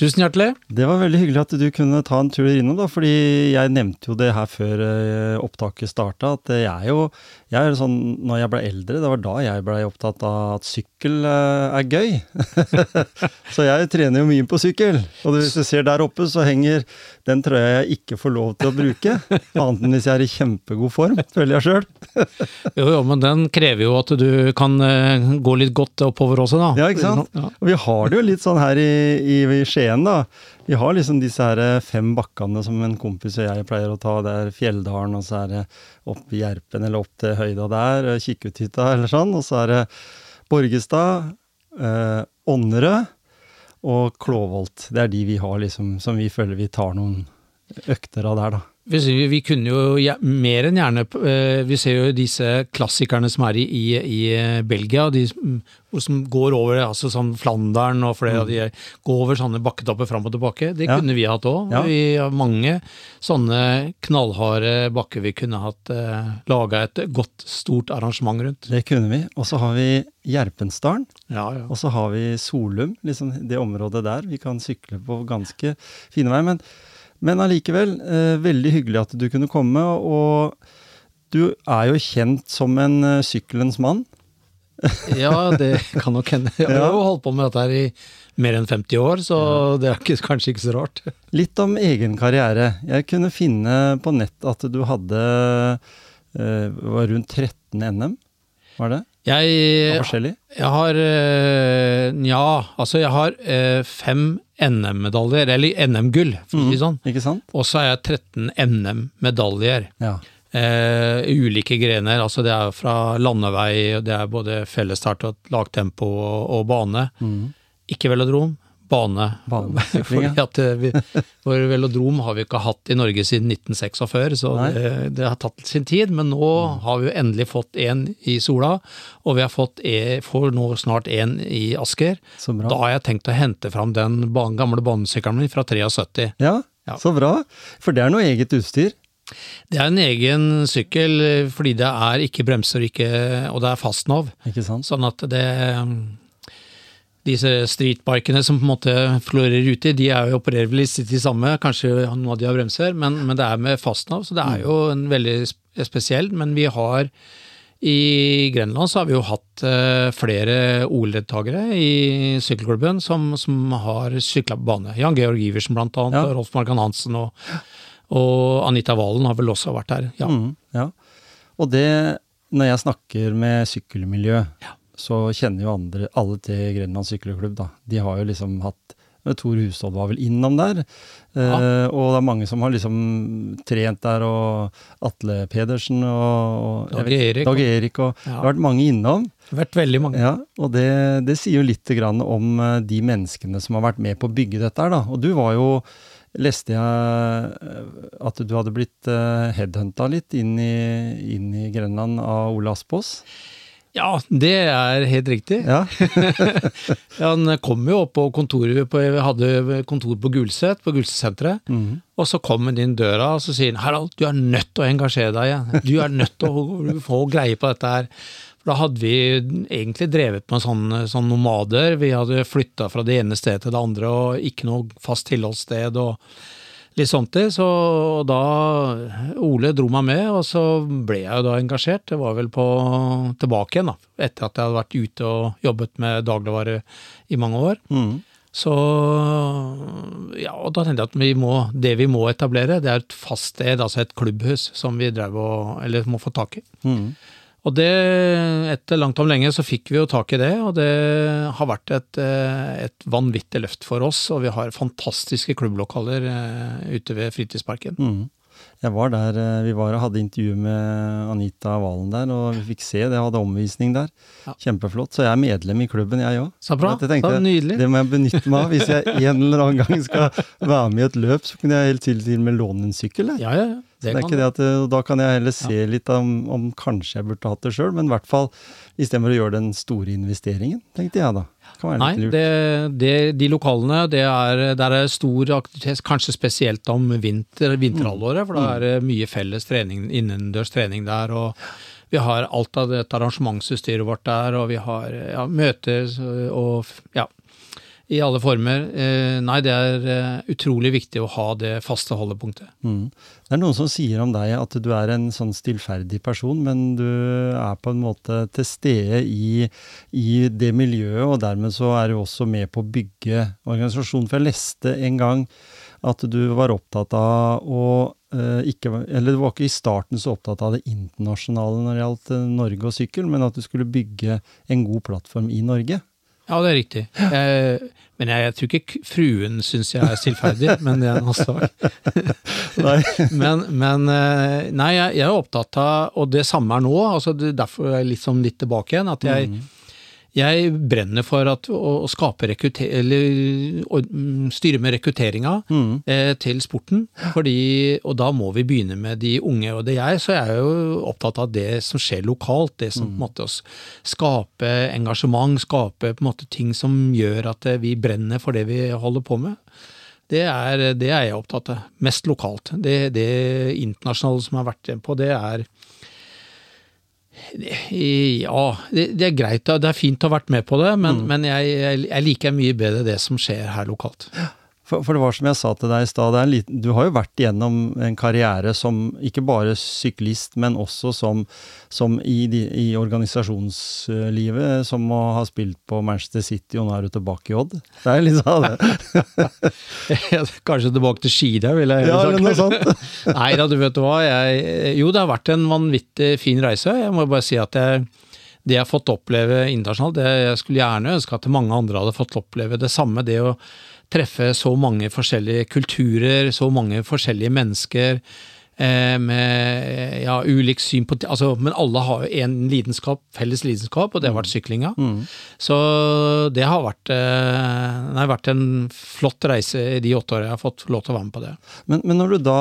Tusen hjertelig. Det var veldig hyggelig at du kunne ta en tur innom, da, fordi jeg nevnte jo det her før eh, opptaket starta, at jeg jo jeg er sånn, når jeg ble eldre, det var da jeg blei opptatt av at sykkel eh, er gøy. så jeg trener jo mye på sykkel. Og hvis du ser der oppe, så henger Den tror jeg ikke får lov til å bruke, annet enn hvis jeg er i kjempegod form, føler jeg sjøl. jo, jo, men den krever jo at du kan uh, gå litt godt oppover også, da. Ja, ikke sant. Og vi har det jo litt sånn her i, i, i Skien, da. Vi har liksom disse her eh, fem bakkene som en kompis og jeg pleier å ta. Det er Fjelldalen, og så er det opp i Gjerpen eller opp til høyda der, eh, Kikkuthytta eller sånn. Og så er det Borgestad, eh, Ånnerød og Klovolt. Det er de vi har liksom, som vi føler vi tar noen økter av der, da. Vi, vi kunne jo ja, mer enn gjerne eh, Vi ser jo disse klassikerne som er i, i, i Belgia, de som går over altså sånn Flandern og flere mm. av de går over sånne bakketopper fram og tilbake. Det ja. kunne vi hatt òg. Ja. Vi har mange sånne knallharde bakker vi kunne hatt eh, laga et godt, stort arrangement rundt. Det kunne vi. Og så har vi Gjerpensdalen. Ja, ja. Og så har vi Solum, liksom det området der. Vi kan sykle på ganske fine veier. Men men allikevel, eh, veldig hyggelig at du kunne komme. Og du er jo kjent som en eh, sykkelens mann. ja, det kan nok hende. Jeg har jo holdt på med dette her i mer enn 50 år, så det er ikke, kanskje ikke så rart. Litt om egen karriere. Jeg kunne finne på nett at du hadde eh, var rundt 13 NM, var det? Jeg? Jeg har eh, Nja, altså jeg har eh, fem NM-medaljer, eller NM-gull, for å si det mm, sånn. Ikke sant? Og så har jeg 13 NM-medaljer. Ja. Eh, ulike grener. altså Det er fra landevei, det er både fellesstart og lagtempo og, og bane. Mm. Ikke velodrom, bane. Fordi at eh, vi, for velodrom har vi ikke hatt i Norge siden 1946, så det, det, har tatt sin tid. Men nå mm. har vi jo endelig fått en i Sola, og vi har fått e, får nå snart en i Asker. Da har jeg tenkt å hente fram den gamle banesykkelen min fra 73. Ja, ja, så bra. For det er noe eget utstyr? Det er en egen sykkel fordi det er ikke bremser ikke, og det er fastnov. Sånn at det disse streetbikene som på en måte florerer ute, de er jo opererer vel litt de samme, kanskje noen av de har bremser, men, men det er med fastnav, så det er jo en veldig spesiell. Men vi har i Grenland så har vi jo hatt uh, flere OL-deltakere i sykkelklubben som, som har sykla på bane. Jan Georg Iversen blant annet, ja. Rolf Markan Hansen og, og, Anita Valen har vel også vært her. Ja. Mm, ja. Og det, når jeg snakker med sykkelmiljø, ja så kjenner jo andre, alle til Grenland sykkelklubb, da. De har jo liksom hatt Tor Hushovd var vel innom der. Ja. Eh, og det er mange som har liksom trent der, og Atle Pedersen og, og Dag Erik. Dag Erik og ja. Det har vært mange innom. Vært veldig mange. Ja, Og det, det sier jo litt om eh, de menneskene som har vært med på å bygge dette her, da. Og du var jo leste jeg eh, at du hadde blitt headhunta litt inn i, inn i Grenland av Ole Aspås? Ja, det er helt riktig. Ja. han kom jo opp på kontoret på, Vi hadde kontor på Gulset, på Gulset-senteret. Mm. Og så kom han inn døra og så sier han, Harald, du er nødt til å engasjere deg igjen. Du er nødt til å få greie på dette her. For da hadde vi egentlig drevet med sånne, sånne nomader. Vi hadde flytta fra det ene stedet til det andre og ikke noe fast tilholdssted. og litt sånt til. Så da Ole dro meg med, og så ble jeg jo da engasjert. Det var vel på tilbake igjen, da. Etter at jeg hadde vært ute og jobbet med dagligvare i mange år. Mm. Så ja, og da tenkte jeg at vi må, det vi må etablere, det er et fast sted, altså et klubbhus, som vi drev og, eller må få tak i. Mm. Og det, etter langt om lenge, så fikk vi jo tak i det, og det har vært et, eh, et vanvittig løft for oss. Og vi har fantastiske klubblokaler eh, ute ved fritidsparken. Mm. Jeg var der, eh, Vi var og hadde intervju med Anita Valen der, og vi fikk se det. Jeg hadde omvisning der. Ja. Kjempeflott. Så jeg er medlem i klubben, jeg òg. Så bra. Jeg tenkte, så nydelig. Det må jeg benytte meg av. Hvis jeg en eller annen gang skal være med i et løp, så kunne jeg helt til og med låne en sykkel. Jeg. Ja, ja, ja. Det Det er ikke det at, eh, Da kan jeg heller se litt om, om kanskje jeg burde hatt det sjøl, men i hvert fall istedenfor å gjøre den store investeringen, tenkte jeg da. Kan være Nei, det, det, de lokalene, det er, der er stor aktivitet, kanskje spesielt om vinter, vinterhalvåret, for da er det mye felles trening, innendørs trening der. og vi har alt av dette arrangementsutstyret vårt der, og vi har ja, møter og ja, i alle former. Eh, nei, det er eh, utrolig viktig å ha det faste holdepunktet. Mm. Det er noen som sier om deg at du er en sånn stillferdig person, men du er på en måte til stede i, i det miljøet, og dermed så er du også med på å bygge organisasjonen. For jeg leste en gang at du var opptatt av å eh, ikke, eller du var ikke i starten så opptatt av det internasjonale når det gjaldt Norge og sykkel, men at du skulle bygge en god plattform i Norge. Ja, det er riktig. Jeg, men jeg, jeg tror ikke fruen syns jeg er stillferdig, men det er en annen sak. Nei. Men, men eh, nei, jeg, jeg er opptatt av, og det samme er nå, altså derfor er jeg litt, sånn litt tilbake igjen, at jeg, jeg brenner for at, å, skape eller å, mm, styre med rekrutteringa Mm. eh, til sporten, fordi, og da må vi begynne med de unge. Og det jeg, så er jeg jo opptatt av det som skjer lokalt, det som på en måte skape engasjement, skape på en måte ting som gjør at eh, vi brenner for det vi holder på med. Det er, det er jeg opptatt av. Mest lokalt. Det, det internasjonale som jeg har vært på, det er ja, det, det er greit. Det er fint å ha vært med på det, men, men jeg, jeg, liker mye bedre det som skjer her lokalt. For, for det var som jeg sa til deg i stad, du har jo vært igjennom en karriere som ikke bare syklist, men også som, som i, de, i organisasjonslivet, som å ha spilt på Manchester City, og nå er du tilbake i Odd. Det er litt sånn det. Kanskje tilbake til ski vil jeg Ja, sagt. noe sånt. Nei da, du vet hva. Jeg, jo, det har vært en vanvittig fin reise. Jeg må bare si at jeg, det jeg har fått oppleve internasjonalt, det jeg skulle gjerne ønske at mange andre hadde fått oppleve det samme. Det å treffe så mange forskjellige kulturer, så mange forskjellige mennesker. Eh, med ja, ulikt syn på altså, Men alle har jo en lidenskap, felles lidenskap, og det har vært syklinga. Så det har vært, eh, det har vært en flott reise i de åtte årene jeg har fått lov til å være med på det. Men, men når du da,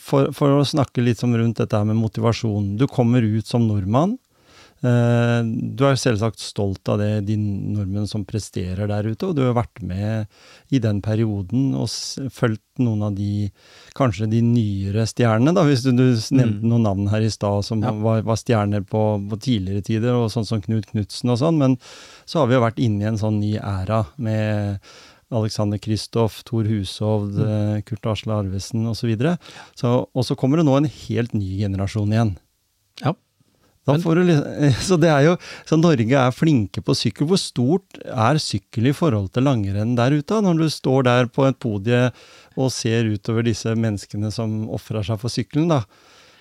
for, for å snakke litt som rundt dette her med motivasjon, du kommer ut som nordmann. Eh, Du er selvsagt stolt av det, de nordmenn som presterer der ute, og du har vært med i den perioden og fulgt noen av de, kanskje de nyere stjernene, da, hvis du, du s- nevnte noen navn her i stad som Ja. var, var stjerner på, på tidligere tider, og sånn som Knut Knutsen og sånn, men så har vi jo vært inne i en sånn ny æra med Alexander Kristoff, Thor Hushovd, mm. Kurt Asle Arvesen osv. Så videre. så, og så kommer det nå en helt ny generasjon igjen. Ja. Da Men- får du, så det er jo, så Norge er flinke på sykkel. Hvor stort er sykkel i forhold til langrenn der ute? Når du står der på et podie og ser utover disse menneskene som ofrer seg for sykkelen, da,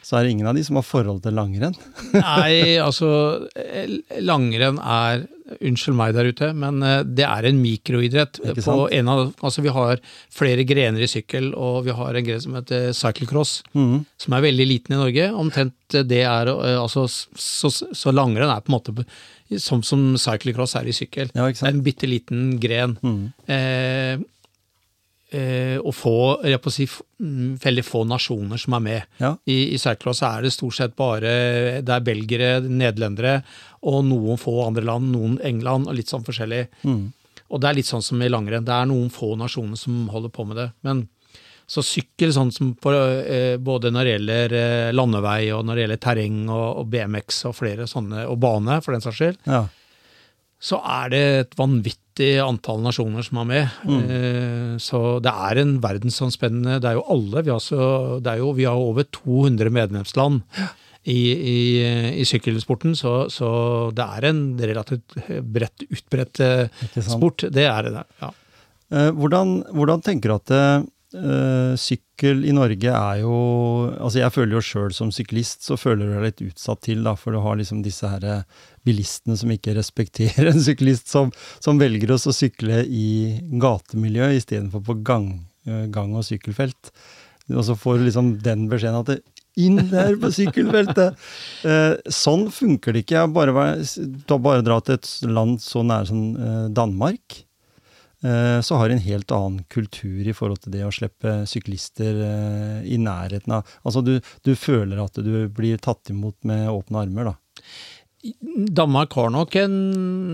så er det ingen av de som har forhold til langrenn. Nei, altså eh, langrenn er Unnskyld meg der ute, men eh, det er en mikroidrett. På en av, altså vi har flere grener i sykkel, og vi har en gren som heter cyclecross, mm. som er veldig liten i Norge. Omtrent det er eh, altså, Så, så langrenn er på en måte som, som cyclecross er i sykkel. Ja, en bitte liten gren. Eh, eh, og få, jeg på å si, mm, veldig få nasjoner som er med. Ja. I, I cyclecross er det stort sett bare det er belgere, nederlendere og noen få andre land, noen England og litt sånn forskjellig. Mm. Og det er litt sånn som i langrenn, det er noen få nasjoner som holder på med det. Men så sykkel, sånn som på, eh, både når det gjelder eh, landevei og når det gjelder terreng og, og BMX og flere sånne, og bane for den saks skyld, Ja. så er det et vanvittig antall nasjoner som er med. Mm. så det er en verdensomspennende Det er jo alle. Vi har, så, det er jo, vi har over 200 medlemsland i, i, i sykkelsporten, så, så det er en relativt bredt utbredt eh, sport. Det er det. Ja. Eh, hvordan, hvordan tenker du at uh, sykkel i Norge er jo Altså jeg føler jo sjøl som syklist, så føler du deg litt utsatt til, da, for du har liksom disse her eh, bilistene som ikke respekterer en syklist, som, som velger oss å sykle i gatemiljø istedenfor på gang, eh, gang- og sykkelfelt. Og så får du liksom den beskjeden at det, inn der på sykkelfeltet! Eh, sånn funker det ikke. Bare, bare dra til et land så nære som eh, Danmark. Eh, så har de en helt annen kultur i forhold til det å slippe syklister i nærheten av Altså du, du føler at du blir tatt imot med åpne armer, da. Danmark har nok en,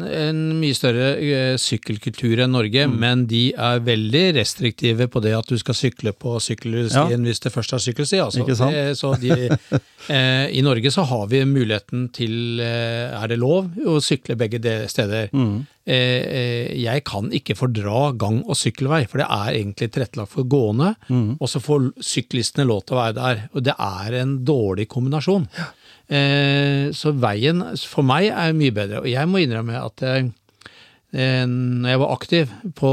en mye større uh, sykkelkultur enn Norge, mm. men de er veldig restriktive på det at du skal sykle på sykkelstien ja. hvis det først er sykkelsti. Altså. Sant? Så de, eh, I Norge så har vi muligheten til, eh, er det lov, å sykle begge steder. Mm. Jeg kan ikke fordra gang- og sykkelvei, for det er egentlig tilrettelagt for gående, mm. og så får syklistene lov til å være der. Og det er en dårlig kombinasjon. Ja. Eh, så veien for meg er mye bedre. Og jeg må innrømme at jeg, eh, når jeg var aktiv på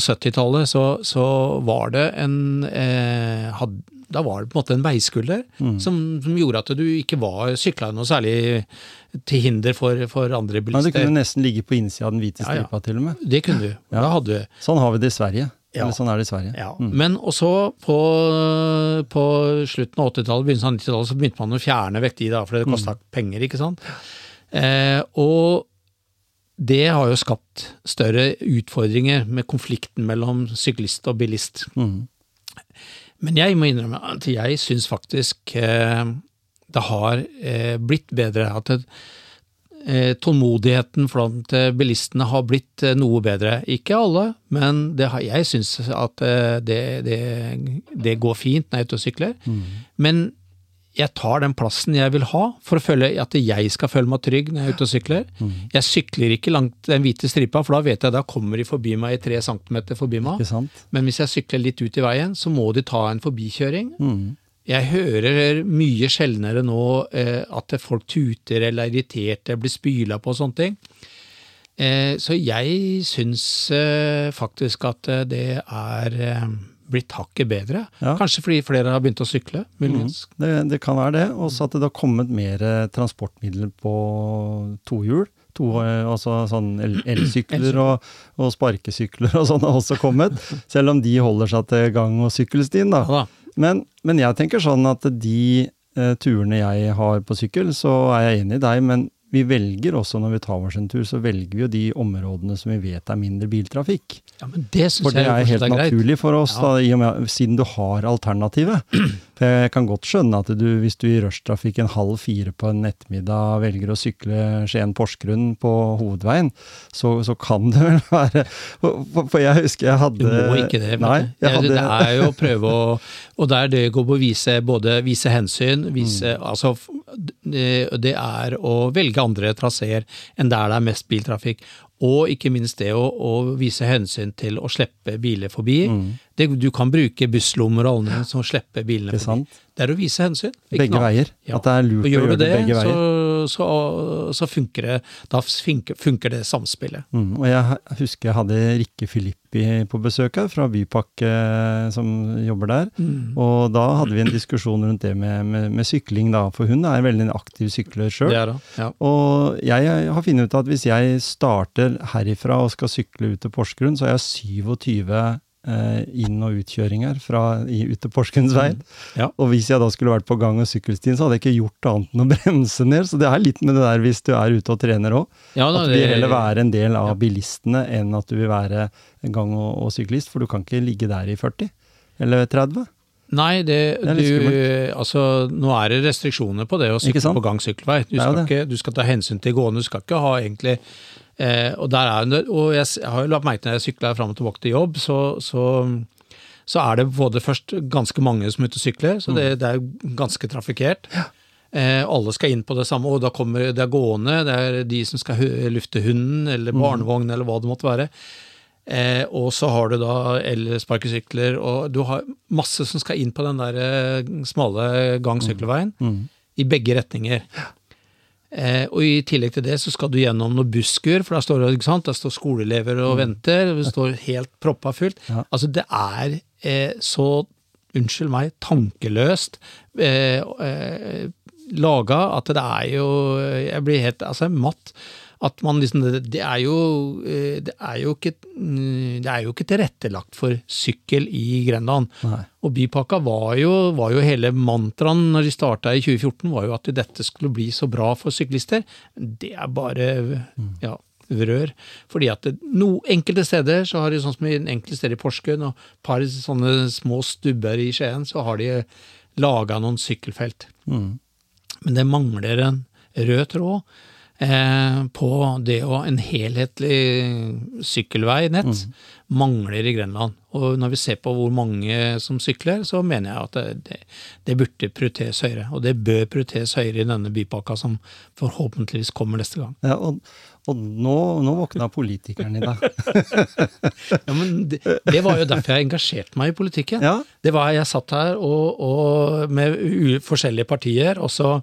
70-tallet, så, så, var det en eh, had, Da var det på en måte en veiskulder mm. som, som, gjorde at du ikke var sykla noe særlig til hinder for, for andre bilister. Men du kunne nesten ligge på innsida av den hvite stripa, ja, ja. til og med. Det kunne du. Ja. Da hadde du. Sånn har vi det i Sverige. Ja. Eller sånn er det i Sverige. Ja. Mm. Men også på, på slutten av 80-tallet, begynnelsen av 90-tallet, så begynte man å fjerne vekk de, da, for det kosta mm. penger, ikke sant. Eh, og det har jo skapt større utfordringer med konflikten mellom syklist og bilist. Mm. Men jeg må innrømme at jeg syns faktisk eh, det har eh, blitt bedre. at det, Eh, tålmodigheten blant eh, bilistene har blitt eh, noe bedre. Ikke alle, men har, jeg syns at det, det, det, går fint når jeg er ute og sykler. Mm. Men jeg tar den plassen jeg vil ha for å føle at jeg skal føle meg trygg når jeg er ute og sykler. Mm. Jeg sykler ikke langt den hvite stripa, for da vet jeg da kommer de forbi meg i tre centimeter forbi meg. Men hvis jeg sykler litt ut i veien, så må de ta en forbikjøring. Mm. Jeg hører mye sjeldnere nå eh, at folk tuter eller er irriterte, blir spyla på og sånne ting. Eh, så jeg syns eh, faktisk at eh, det er eh, blitt hakket bedre. Ja. Kanskje fordi flere har begynt å sykle. Mm, det, det, kan være det. Også at det har kommet mer eh, transportmidler på tohjul. To, altså sånn elsykler og, og, sparkesykler og sånn har også kommet. Selv om de holder seg til gang- og sykkelstien. da. Ja, da. Men, men jeg tenker sånn at de eh, turene jeg har på sykkel, så er jeg enig i deg, men vi velger også når vi tar oss en tur, så velger vi jo de områdene som vi vet er mindre biltrafikk. Ja, men det synes for det er helt er naturlig for oss, ja. da, med, siden du har alternativet. For jeg kan godt skjønne at du, hvis du i rushtrafikken halv fire på en ettermiddag velger å sykle Skien-Porsgrunn på hovedveien, så, så, kan det vel være For, jeg husker jeg hadde Du må ikke det. Nei, jeg hadde, det er jo å prøve å Og der det går på å vise både vise hensyn, vise mm. Altså, det, det er å velge andre traseer enn der det er mest biltrafikk. Og ikke minst det å, å vise hensyn til å slippe biler forbi. Mm. Det, du kan bruke busslommer og alle som slipper bilene forbi. Det er å vise hensyn. begge veier. Ja. At det er lurt å gjøre det, det begge veier. Så, så, så funker det, da funker, funker det samspillet. Mm. Og jeg husker jeg hadde Rikke På besøk her, fra Bypakke som jobber der. Mm. Og da hadde vi en diskusjon rundt det med, med, med sykling, da. For hun er veldig en aktiv sykler sjøl. Ja. Og jeg har funnet ut at hvis jeg starter herifra og skal sykle ut til Porsgrunn, så er jeg 27 eh, inn- og utkjøringer fra, i, ut til Porsgrunnsveien. Mm. Ja. Og hvis jeg da skulle vært på gang- og sykkelstien, så hadde jeg ikke gjort annet enn å bremse ned. Så det er litt med det der hvis du er ute og trener òg. Ja, at du vil heller være en del av ja. bilistene enn at du vil være gang- og, og, syklist. For du kan ikke ligge der i 40 eller 30. Nei, det, det du, altså, nå er det restriksjoner på det å sykle på gang- sykkelvei. Du du skal ta hensyn til gående, du skal ikke ha egentlig eh, og, er, og, jeg, har jo lagt merke til når jeg sykler fram og tilbake til jobb, så, så, så, er det både først ganske mange som er ute og sykler, så det, mm. det er ganske trafikkert. Ja. Eh, alle skal inn på det samme, og da kommer det er gående, det er de som skal lufte hunden eller mm. barnevogn eller hva det måtte være. Eh, og så har du da elsparkesykler, og du har masse som skal inn på den der eh, smale gang-sykkelveien. Mm. Mm. I begge retninger. Eh, og i tillegg til det så skal du gjennom noen busskur, for der står, det, ikke sant? Der står skoleelever og mm. venter. Det står helt proppa fullt. Ja. Altså, det er eh, så, unnskyld meg, tankeløst eh, eh laga at det er jo Jeg blir helt altså, matt At man liksom, det er jo, eh, det er jo ikke, mm, det er jo ikke tilrettelagt for sykkel i Grenland. Nei. Og Bypakka var jo, var jo hele mantraen når de starta i 2014, var jo at dette skulle bli så bra for syklister. Det er bare ja, vrør. Fordi at det, no, enkelte steder, så har de sånn som i enkelte steder i Porsgrunn og et par sånne små stubber i Skien, så har de laga noen sykkelfelt. Mm. Men det mangler en rød tråd på det å En helhetlig sykkelveinett mangler i Grenland. Og når vi ser på hvor mange som sykler, så mener jeg at det, det, burde prioriteres høyere. Og det bør prioriteres høyere i denne bypakka som forhåpentligvis kommer neste gang. Ja, og, og nå, nå våkna politikeren i deg. Ja, men det, det var jo derfor jeg engasjerte meg i politikken. Ja. Det var Jeg satt her og, og med forskjellige partier, og så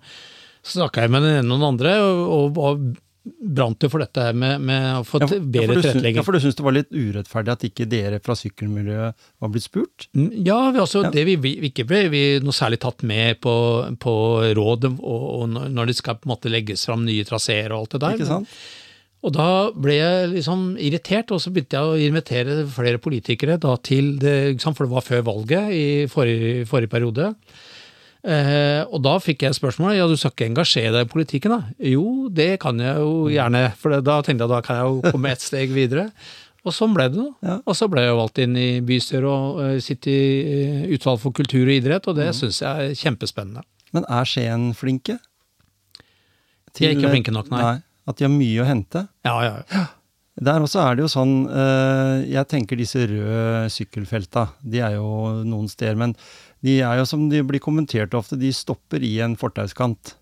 snakka jeg med den ene og den andre, og, og brant jo for dette her med, med å få Ja, for, bedre tilrettelegging. ja, for du syns det var litt urettferdig at ikke dere fra sykkelmiljøet var blitt spurt? Mm, Ja, vi altså, Ja. det vi, vi ikke ble vi noe særlig tatt med på, på råd, og, og når- når det skal på en måte legges fram nye traseer og alt det der. Ikke sant? Og da ble jeg liksom irritert, og så begynte jeg å invitere flere politikere da til det, for det var før valget i forrige, forrige periode. Eh, og da fikk jeg spørsmålet ja, du skal ikke engasjere deg i politikken da? Jo, det kan jeg jo gjerne, for da tenkte jeg da kan jeg jo komme et steg videre. Og sånn ble det da. Ja. Og så ble jeg jo valgt inn i bystyret og eh, sitte i eh, utvalg for kultur og idrett, og det synes jeg er kjempespennende. Men er Skien flinke? De er ikke flinke nok, nei. At de har mye å hente? Ja, ja, ja. Der også er det jo sånn eh, Jeg tenker disse røde sykkelfelta, de er jo noen steder, men de er jo som de blir kommentert ofte, de stopper i en fortauskant.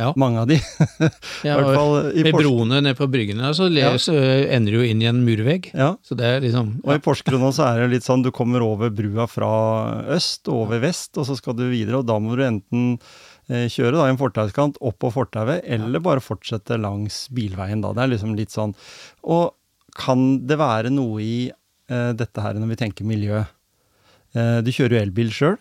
Ja. Mange av de. ja i med broene nede på bryggene så, Ja. så ender du jo inn i en murvegg. Ja. Så det er liksom Og i Porsgrunn så er det litt sånn, du kommer over brua fra øst og over vest, og så skal du videre, og da må du enten kjøre da i en fortauskant opp på fortauet, eller bare fortsette langs bilveien da. Det er liksom litt sånn. Og kan det være noe i eh, dette her når vi tenker miljø? Eh, du kjører jo elbil sjøl?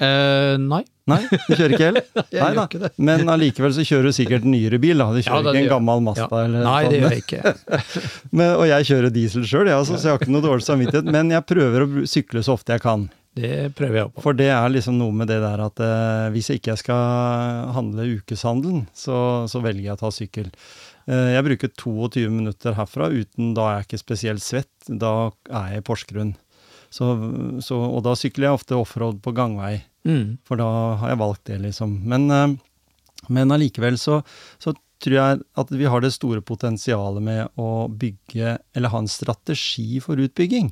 eh, Nei. Nei, du kjører ikke el? Nei da. ikke det. Men allikevel så kjører du sikkert nyere bil, da. Du Ja, kjører da, ikke en gammel Mazda Ja. eller Nei, det sånn. gjør jeg ikke. Men, og jeg kjører diesel sjøl, også, så jeg har ikke noe dårlig samvittighet. Men jeg prøver å sykle så ofte jeg kan. Det prøver jeg på. For det er liksom noe med det der at eh, hvis jeg ikke skal handle ukeshandelen, så, så velger jeg å ta sykkel. Eh, jeg bruker 22 minutter herfra, uten da er jeg ikke spesielt svett. Da er jeg i Porsgrunn. Så, så, og da sykler jeg ofte offroad på gangvei, Mm. for da har jeg valgt det, liksom. Men, eh, men allikevel så, så tror jeg at vi har det store potensialet med å bygge, eller ha en strategi for utbygging.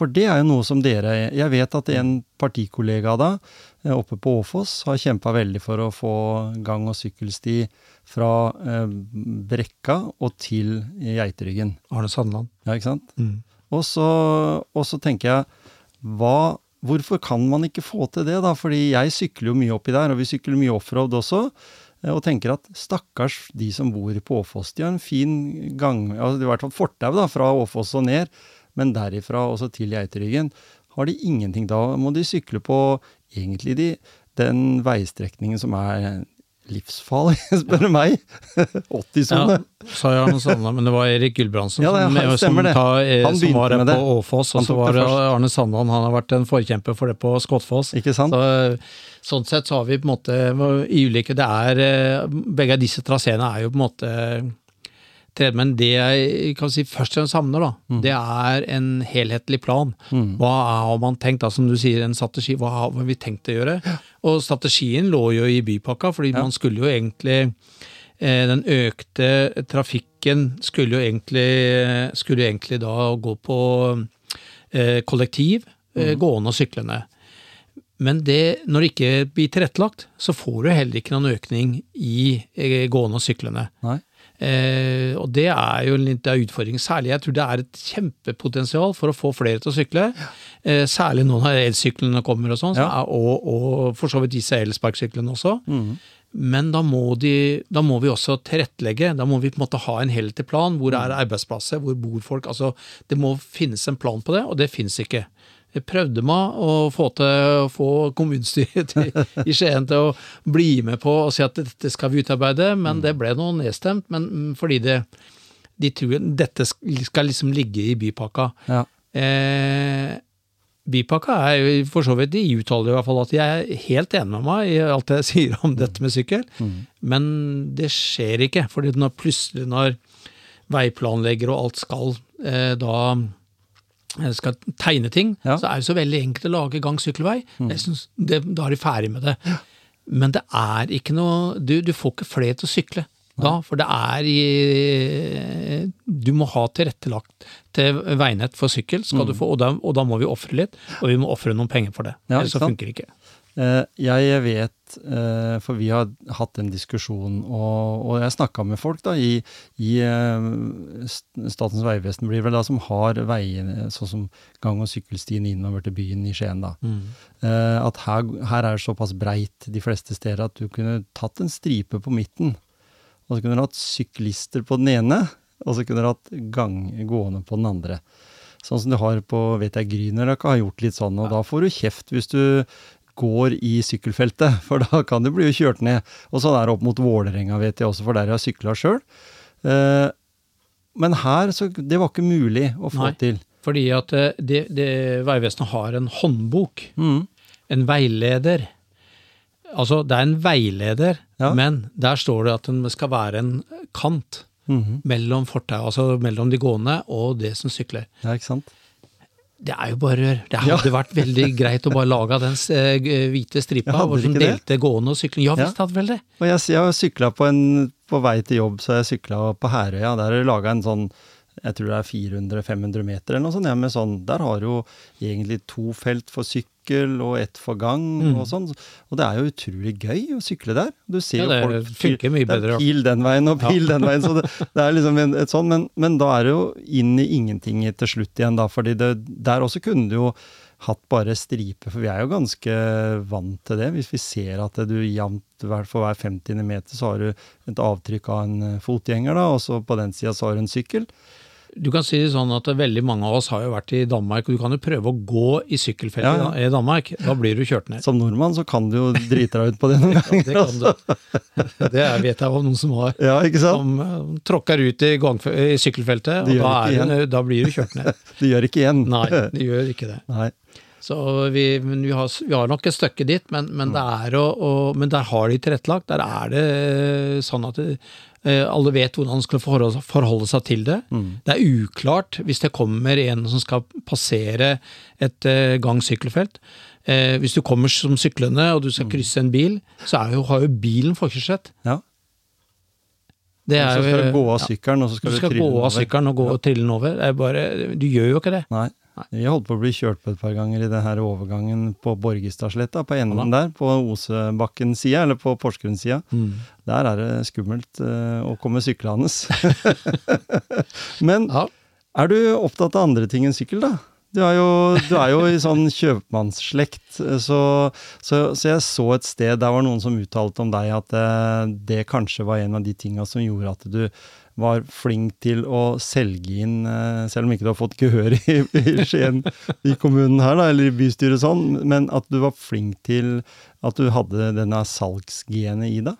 For det er jo noe som dere Jeg vet at en partikollega da, deg oppe på Åfoss, har kjempa veldig for å få gang- og sykkelsti fra eh, Brekka og til Geiteryggen. Arne Sandland. Ja, ikke sant? Mm. Og så, og så tenker jeg, hva, hvorfor kan man ikke få til det, da? Fordi jeg sykler jo mye oppi der, og vi sykler mye offroad også. eh, Og tenker at stakkars de som bor på Åfoss, de har en fin gang, altså i hvert fall fortau da, fra Åfoss og ned, men derifra også til Geiteryggen. Har de ingenting da, må de sykle på egentlig de, den veistrekningen som er livsfarlig, spør du meg. 80-sone. Ja, sa jeg Arne sånt, men det var Erik Gulbrandsen Ja, som, stemmer ta- eh, som var her på. Åfoss, og så var det. Arne Sandland han har vært en forkjemper for det på Skottfoss. Ikke sant? Så, sånn sett så har vi på en måte i ulike det er, eh, Begge disse traseene er jo på en måte men det jeg kan si først og fremst savner, da, Mm. det er en helhetlig plan. Hva har man tenkt, da, som du sier, en strategi, hva har vi tenkt å gjøre? Og strategien lå jo i bypakka, fordi Ja. man skulle jo egentlig eh, Den økte trafikken skulle jo egentlig, skulle egentlig da gå på eh, kollektiv, mm. gående og syklende. Men det, når det ikke blir tilrettelagt, så får du heller ikke noen økning i eh, gående og syklende. Nei. Eh, og det er jo litt av utfordringen. Særlig jeg tror det er et kjempepotensial for å få flere til å sykle. Eh, særlig nå når elsyklene kommer og sånn, Ja. og, og for så vidt disse elsparkesyklene også. Mm. Men da må, de, da må vi også tilrettelegge. Da må vi på en måte ha en helhetlig plan. Hvor er arbeidsplasser, hvor bor folk? Altså, det må finnes en plan på det, og det finnes ikke. Jeg prøvde meg å få til få kommunestyret til, i Skien til å bli med på og si at dette skal vi utarbeide, men det ble noe nedstemt. Men mm, fordi det, de tror dette skal liksom ligge i bypakka. Ja. Eh, bypakka er jo for så vidt De uttaler i hvert fall at de er helt enig med meg i alt jeg sier om dette med sykkel, men det skjer ikke. fordi når plutselig når veiplanlegger og alt skal eh, da skal tegne ting, Ja. så er det så veldig enkelt å lage gang-sykkelvei. Jeg synes det, Da er de ferdig med det. Men det er ikke noe Du, du får ikke flere til å sykle da, for det er i Du må ha tilrettelagt til veinett for sykkel, skal du få, og, da, og da må vi ofre litt, og vi må ofre noen penger for det. Ja, Ellers så funker det ikke. Eh, Jeg vet, eh, for vi har hatt en diskusjon, og, og jeg snakka med folk da, i, i eh, St- Statens vegvesen, blir vel da, som har veiene, sånn som gang- og sykkelstien innover til byen i Skien. da. Mm. At her, her er det såpass breit de fleste steder at du kunne tatt en stripe på midten. Og så kunne du hatt syklister på den ene, og så kunne du hatt gang, gående på den andre. Sånn som du har på vet jeg, Grünerløkka har gjort litt sånn, og da får du kjeft hvis du går i sykkelfeltet, for da kan du bli kjørt ned. Og sånn er det opp mot Vålerenga, vet jeg også, for der jeg har sykla sjøl. Eh, men her, så det var ikke mulig å få Nei. til. Fordi at eh, det, det, Vegvesenet har en håndbok, Mm. en veileder. Altså, det er en veileder, Ja. men der står det at det skal være en kant Mhm. mellom fortau, altså mellom de gående og det som sykler. Ja, ikke sant? Det er jo bare rør. Det Ja. hadde vært veldig greit å bare lage den eh, hvite stripa Ja, som det? delte gående og sykling. Ja Ja. visst hadde vel det. Og jeg, jeg sykla på en På vei til jobb, så jeg sykla på Herøya. Der er det laga en sånn jeg tror det er 400-500 meter eller noe sånt. Ja, med sånn, der har du jo egentlig to felt for sykkel og ett for gang Mm. og sånn. Og det er jo utrolig gøy å sykle der. Du ser Ja, jo folk funker mye det er. Pil den veien og pil Ja. den veien. Så det, det er liksom en, et sånn, men, men da er det jo inn i ingenting til slutt igjen, da. fordi det, der også kunne du jo hatt bare stripe, for vi er jo ganske vant til det. Hvis vi ser at du jevnt for hver 50. meter så har du et avtrykk av en fotgjenger, da, og så på den sida så har du en sykkel. Du kan si det sånn at veldig mange av oss har jo vært i Danmark, og du kan jo prøve å gå i sykkelfeltet Ja, i Danmark. Da blir du kjørt ned. Som nordmann så kan du jo drite deg ut på det noen ganger. ja, Det, kan du. det vet jeg om noen som har. Ja, ikke sant? Som eh, tråkker ut i, gang, i sykkelfeltet, De og da, er, da blir du kjørt ned. Du gjør ikke igjen. Nei, de gjør ikke det. Nei. Så vi, men vi, har, vi har nok et stykke dit, men, men, det å, å, men der har de tilrettelagt. Der er det eh, sånn at det, alle vet hvordan han skal forholde, forholde seg til det. Det er uklart hvis det kommer en som skal passere et eh, gang-sykkelfelt. Eh, hvis du kommer som syklende og du skal krysse en bil, så jo, har jo bilen forkjørsrett. Ja. Det er så skal du gå av sykkelen, og så skal du du, skal trille gå av sykkelen og gå og trille den over. Det er bare, du gjør jo ikke det. Nei. Vi holdt på å bli kjørt på et par ganger i det her overgangen på Borgestadsletta, på enden Ja der, på Osebakken-sida, eller på Porsgrunn-sida. Der er det skummelt uh, å komme syklende. Men Ja. er du opptatt av andre ting enn sykkel, da? Du er jo, du er jo i sånn kjøpmannsslekt, så, så, så jeg så et sted, der var noen som uttalte om deg at det, det kanskje var en av de tinga som gjorde at du var flink til å selge inn, eh, selv om ikke du har fått gehør i, i Skien, i kommunen her, da, eller i bystyret sånn, men at du var flink til at du hadde denne salgsgenet i deg?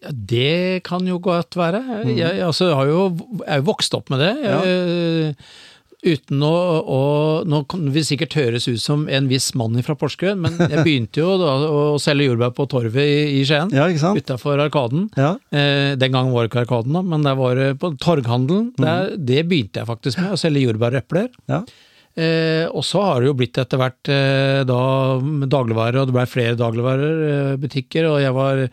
Ja, det kan jo godt være. Jeg, altså, har jo, jeg er jo vokst opp med det. Jeg, uten å, å Nå kan vi sikkert høres ut som en viss mann fra Porsgrunn, men jeg begynte jo da å selge jordbær på Torvet i, i Skien. Ja? Utafor Arkaden. Ja. Eh, den gangen var det ikke Arkaden, da, men der var det på Torghandelen. Der, det begynte jeg faktisk med, å selge jordbær og epler. ja. Eh, og så har det jo blitt etter hvert eh, da dagligvarer, og det ble flere dagligvarebutikker, og jeg var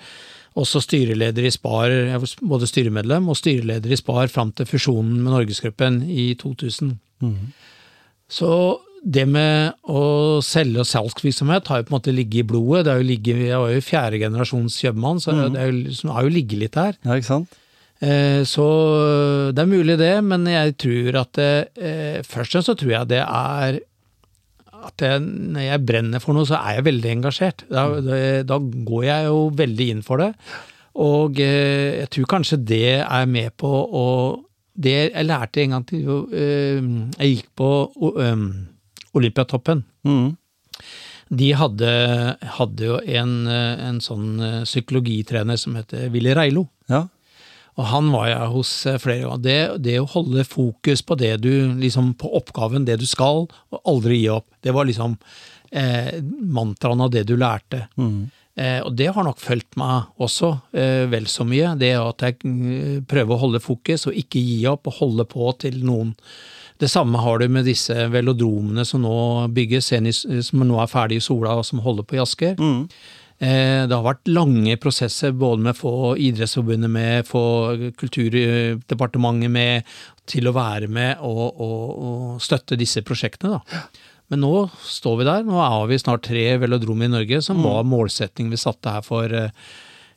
også styreleder i Spar, jeg var både styremedlem og styreleder i Spar fram til fusjonen med Norgesgruppen i 2000. Så det med å selge og salgsvirksomhet har jo på en måte ligget i blodet. Det er jo ligget, jeg var jo fjerde generasjons kjøpmann, så det er jo liksom, har jo ligget litt her. ja, ikke sant? Eh, Så det er mulig det, men jeg tror at det, eh, først og fremst så tror jeg det er at jeg, når jeg brenner for noe, så er jeg veldig engasjert. Da, det, da går jeg jo veldig inn for det. Og eh, jeg tror kanskje det er med på å Det jeg lærte en gang til jo, eh, Jeg gikk på um, Olympiatoppen, Mm. de hadde, hadde jo en, eh, en sånn eh, psykologitrener som heter Willy Reilo. Ja. Og han var jeg hos eh, flere ganger. Det, det å holde fokus på det du, liksom på oppgaven, det du skal, og aldri gi opp, det var liksom eh, mantraen av det du lærte. Mm. Eh, og det har nok fulgt meg også eh, vel så mye. Det at jeg mm, prøver å holde fokus og ikke gi opp, og holde på til noen. Det samme har du med disse velodromene som nå bygges, som nå er ferdig i Sola og som holder på i Asker. Mm. Eh, det har vært lange prosesser både med å få Idrettsforbundet med, få Kulturdepartementet med, til å være med og, og, og støtte disse prosjektene. da. Men nå står vi der. Nå har vi snart tre velodromer i Norge, som var målsettingen vi satte her for eh,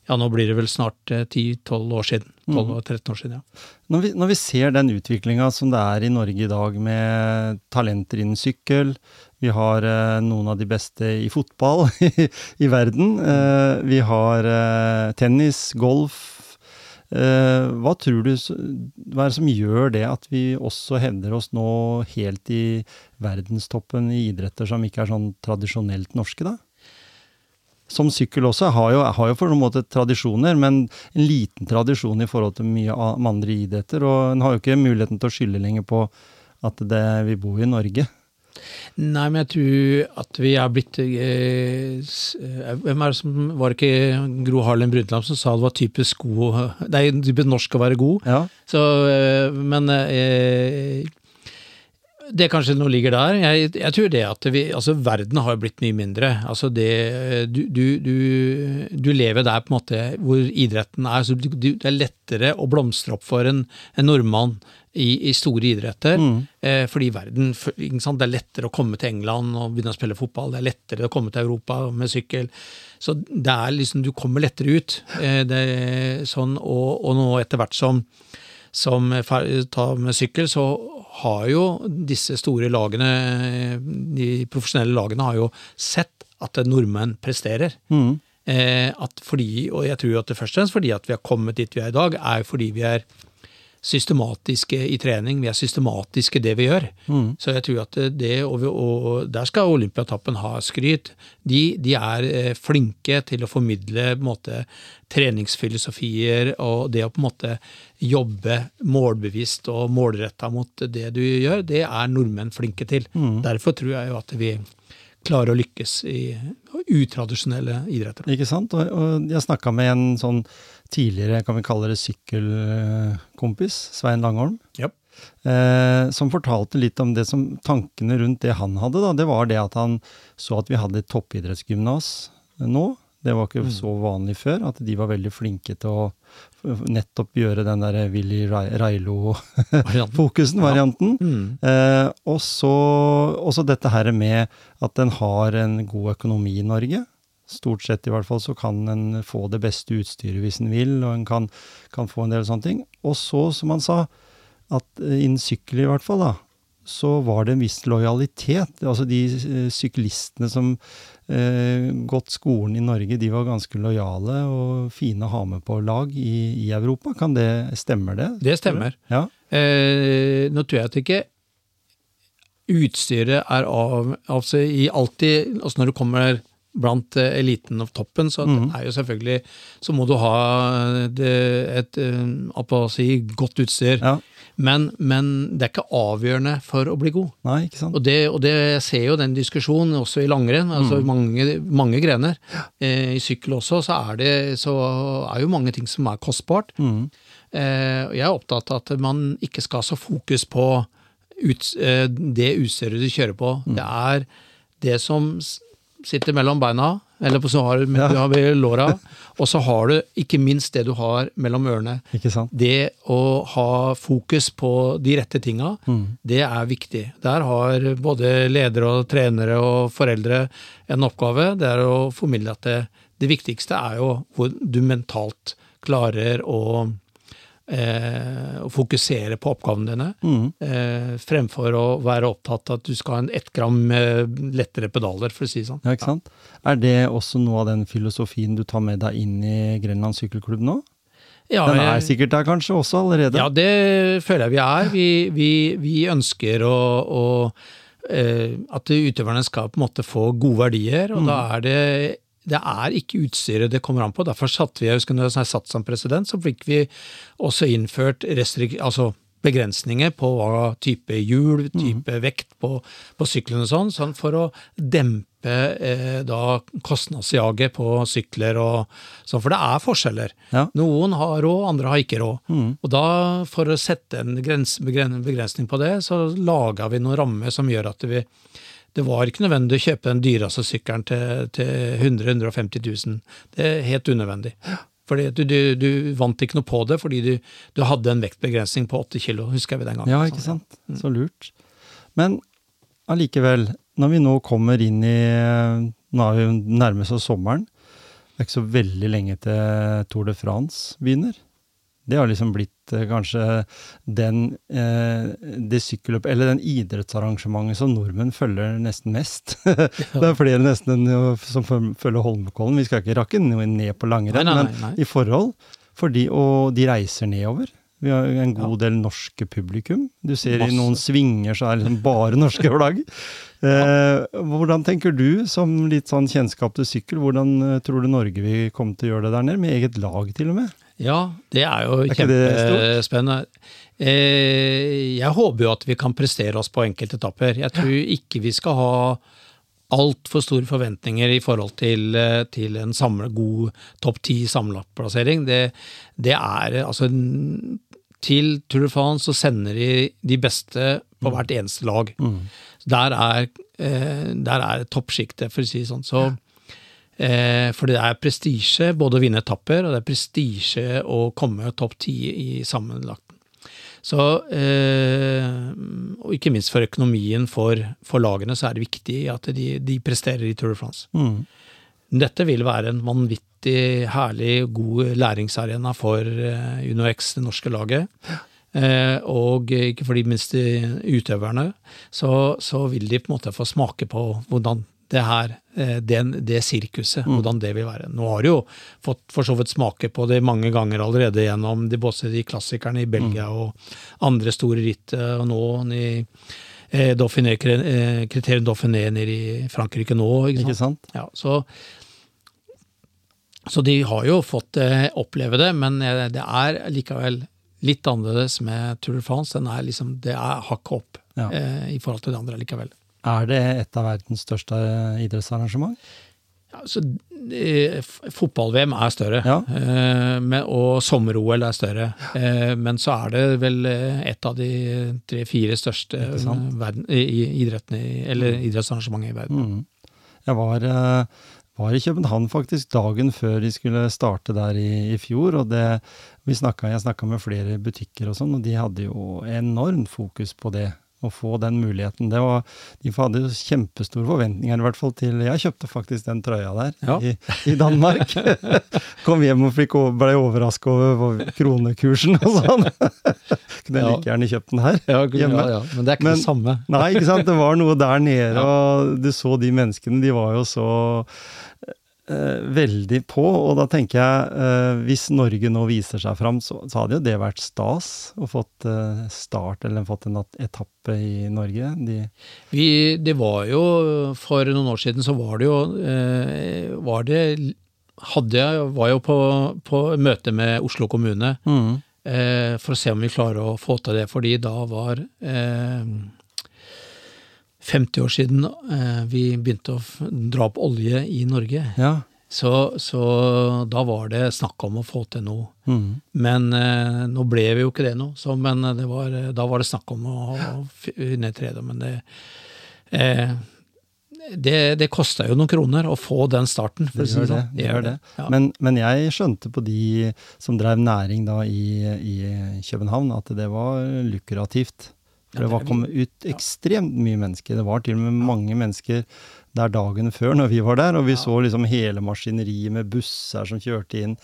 ja, nå blir det vel snart eh, 10-12 år siden. 12-13 år siden, ja. Når vi, når vi ser den utviklinga som det er i Norge i dag, med talenter innen sykkel Vi har eh, noen av de beste i fotball i, i verden. Eh, vi har eh, tennis, golf. Eh, hva tror du Hva er det som gjør det at vi også hevder oss nå helt i verdenstoppen i idretter som ikke er sånn tradisjonelt norske, da? Som sykkel også har jo, har jo for noen måte tradisjoner, men en liten tradisjon i forhold til mye av andre idretter. Og en har jo ikke muligheten til å skylde lenger på at det, vi bor i Norge. Nei, men jeg tror at vi er blitt eh, eh, Hvem er det som Var det ikke Gro Harlem Brundtland som sa det var typisk god Det er typisk norsk å være god. Ja. Så, eh, men eh, det kanskje noe ligger der. Jeg, jeg tror det at vi, altså verden har blitt mye mindre. Altså det, du, du, du, du lever der på en måte hvor idretten er. Så det er lettere å blomstre opp for en, en nordmann i, i store idretter. Mm. Eh, fordi verden? Det er lettere å komme til England og begynne å spille fotball. Det er lettere å komme til Europa med sykkel. Så det er liksom, du kommer lettere ut. Eh, det, er sånn, og, og nå etter hvert som som tar med sykkel, så har jo disse store lagene, de profesjonelle lagene, har jo sett at nordmenn presterer. Mm. Eh, at fordi, og jeg tror at det først og fremst fordi at vi har kommet dit vi er i dag, er fordi vi er systematiske i trening. Vi er systematiske i det vi gjør. Mm. Så jeg tror at det, og, vi, og der skal Olympiatappen ha skryt. De, de er eh, flinke til å formidle måte, treningsfilosofier og det å på en måte jobbe målbevisst og målretta mot det du gjør, det er nordmenn flinke til. Mm. Derfor tror jeg jo at vi klarer å lykkes i utradisjonelle idretter. Ikke sant? Og, jeg snakka med en sånn tidligere, kan vi kalle det sykkelkompis, Svein Langholm. Yep. Eh, som fortalte litt om det som tankene rundt det han hadde. Da. Det var det at han så at vi hadde et toppidrettsgymnas nå. Det var ikke så vanlig før, at de var veldig flinke til å nettopp gjøre den der Willy Railo-fokusen, varianten. Mm. Eh, og så også dette her med at den har en god økonomi i Norge. Stort sett i hvert fall så kan en få det beste utstyret hvis en vil, og en kan, kan få en del sånne ting. Og så, som han sa, at eh, innen sykkel i hvert fall, da, så var det en viss lojalitet. Altså de eh, syklistene som gått skolen i Norge, de var ganske lojale og fine å ha med på lag i, i Europa. Kan det, stemmer det? Det stemmer. Ja. Eh, nå tror jeg at ikke utstyret er av altså i alltid, altså Når du kommer blant eh, eliten og toppen, så Mhm. er jo selvfølgelig Så må du ha det, et eh, si, godt utstyr. ja. Men, men det er ikke avgjørende for å bli god. Nei, ikke sant? Og det, og det jeg ser jo den diskusjonen også i langrenn, altså mange, mange grener. Eh, I sykkel også, så er det så er jo mange ting som er kostbart. Mm. Eh, jeg er opptatt av at man ikke skal ha så fokus på ut, eh, det utstyret du kjører på. Det er det som sitter mellom beina, eller så har du, Ja. låra, og så har du ikke minst det du har mellom ørene. Ikke sant? Det å ha fokus på de rette tinga, Mm. det er viktig. Der har både ledere og trenere og foreldre en oppgave. Det er å formidle at det, det viktigste er jo hvor du mentalt klarer å, eh, å fokusere på oppgavene dine, Mm. eh, fremfor å være opptatt av at du skal ha en ett gram lettere pedaler, for å si det sånn. Ja, ikke sant? Er det også noe av den filosofien du tar med deg inn i Grenland sykkelklubb nå? Ja, Den er sikkert der kanskje også allerede? Ja, det føler jeg vi er. Vi, vi, vi ønsker å, å eh, at utøverne skal på en måte få gode verdier, og da er det det er ikke utstyret det kommer an på. Derfor satte vi, jeg husker når jeg satt som president, så fikk vi også innført altså begrensninger på hva type hjul, type vekt på, på syklene og sånn, sånn for å dempe eh, da kostnadsjaget på sykler og sånn, for det er forskjeller. Ja. Noen har råd, andre har ikke råd. Og da, for å sette en grens, begren- begrensning på det, så laga vi noen rammer som gjør at vi det var ikke nødvendig å kjøpe den dyreste sykkelen til, til 100 150 000. Det er helt unødvendig. Fordi du, du, du vant ikke noe på det, fordi du, du hadde en vektbegrensning på 80 kilo, husker vi den gangen. Ja, ikke sant. Så lurt. Men allikevel, når vi nå kommer inn i Nå er vi nærmest oss sommeren. Det er ikke så veldig lenge til Tour de France begynner. Det har liksom blitt eh, kanskje den eh, det sykkelløp, eller den idrettsarrangementet som nordmenn følger nesten mest. det er flere nesten enn som følger Holmenkollen. Vi skal ikke rakke ned på langrenn, Nei, nei, men nei, i forhold. Fordi, og de reiser nedover. Vi har en god del norske publikum. Du ser i noen svinger så er det liksom bare norske flagg. Eh, hvordan tenker du, som litt sånn kjennskap til sykkel, hvordan eh, tror du Norge vil komme til å gjøre det der nede? Med eget lag, til og med? Ja, det er jo kjempespennende. Eh, jeg håper jo at vi kan prestere oss på enkelte etapper. Jeg tror ikke vi skal ha altfor store forventninger i forhold til, eh, til en samle, god topp ti sammenlagtplassering. Det, det er eh, altså Til Tour de France så sender de de beste på hvert eneste lag. Der er, der er toppsjiktet, for å si det sånn. Så Eh, for det er prestisje både å vinne etapper, og det er prestisje å komme topp ti i sammenlagten. Så, eh, og ikke minst for økonomien for, for lagene, så er det viktig at de, de presterer i Tour de France. Mm. Dette vil være en vanvittig herlig god læringsarena for eh, UnoX, det norske laget. Eh, og ikke for de minste utøverne, så, så vil de på en måte få smake på hvordan det her, det, det sirkuset, hvordan det vil være. Nå har du jo fått for så vidt smake på det mange ganger allerede gjennom de, både de klassikerne i Belgia og andre store ritt, eh, og nå i eh, Dauphiné, eh, Kriterium Dauphiné nede i Frankrike nå. Ikke sant? Ikke sant? Ja, så, så de har jo fått eh, oppleve det, men eh, det er likevel litt annerledes med Tour de France. Den er liksom, det er hakket opp Ja. eh, i forhold til det andre likevel. Er det et av verdens største idrettsarrangement? Ja, så eh, Fotball-VM er større, Ja. eh, men, og sommer-OL er større. Eh, men så er det vel eh, et av de tre-fire største verden, idrettene, eller idrettsarrangementene i verden. Mm. Jeg var, var i København faktisk dagen før de skulle starte der i, i fjor. og det, vi snakket, Jeg snakka med flere butikker og sånn, og de hadde jo enormt fokus på det. Å få den muligheten. Det var, de hadde jo kjempestore forventninger, i hvert fall til Jeg kjøpte faktisk den trøya der Ja. i, i Danmark. Kom hjem og fikk, ble overraska over kronekursen og sånn. Kunne Ja. like gjerne kjøpt den her hjemme. Ja, men det er ikke Men- det samme. Nei, ikke sant. Det var noe der nede, og du så de menneskene. De var jo så veldig på. Og da tenker jeg, eh, hvis Norge nå viser seg fram, så, så hadde jo det vært stas å fått eh, start, eller fått en etappe i Norge. De, Vi, det var jo, For noen år siden så var det jo eh, var det, hadde jeg, var jo på, på møte med Oslo kommune eh, for å se om vi klarer å få til det, fordi da var eh, 50 år siden eh, vi begynte å dra opp olje i Norge. ja. Så, så da var det snakk om å få til noe. Mm. Men eh, nå ble vi jo ikke det nå, så, men det var, da var det snakk om å, å finne et tredje. Men det, eh, det, det kosta jo noen kroner å få den starten, for å si det det. sånn. det, gjør det. Ja. Men, men jeg skjønte på de som drev næring da i, i København, at det var lukrativt. For det var kommet ut ekstremt mye mennesker. Det var til og med mange mennesker der dagen før når vi var der, og vi så liksom hele maskineriet med busser som kjørte inn,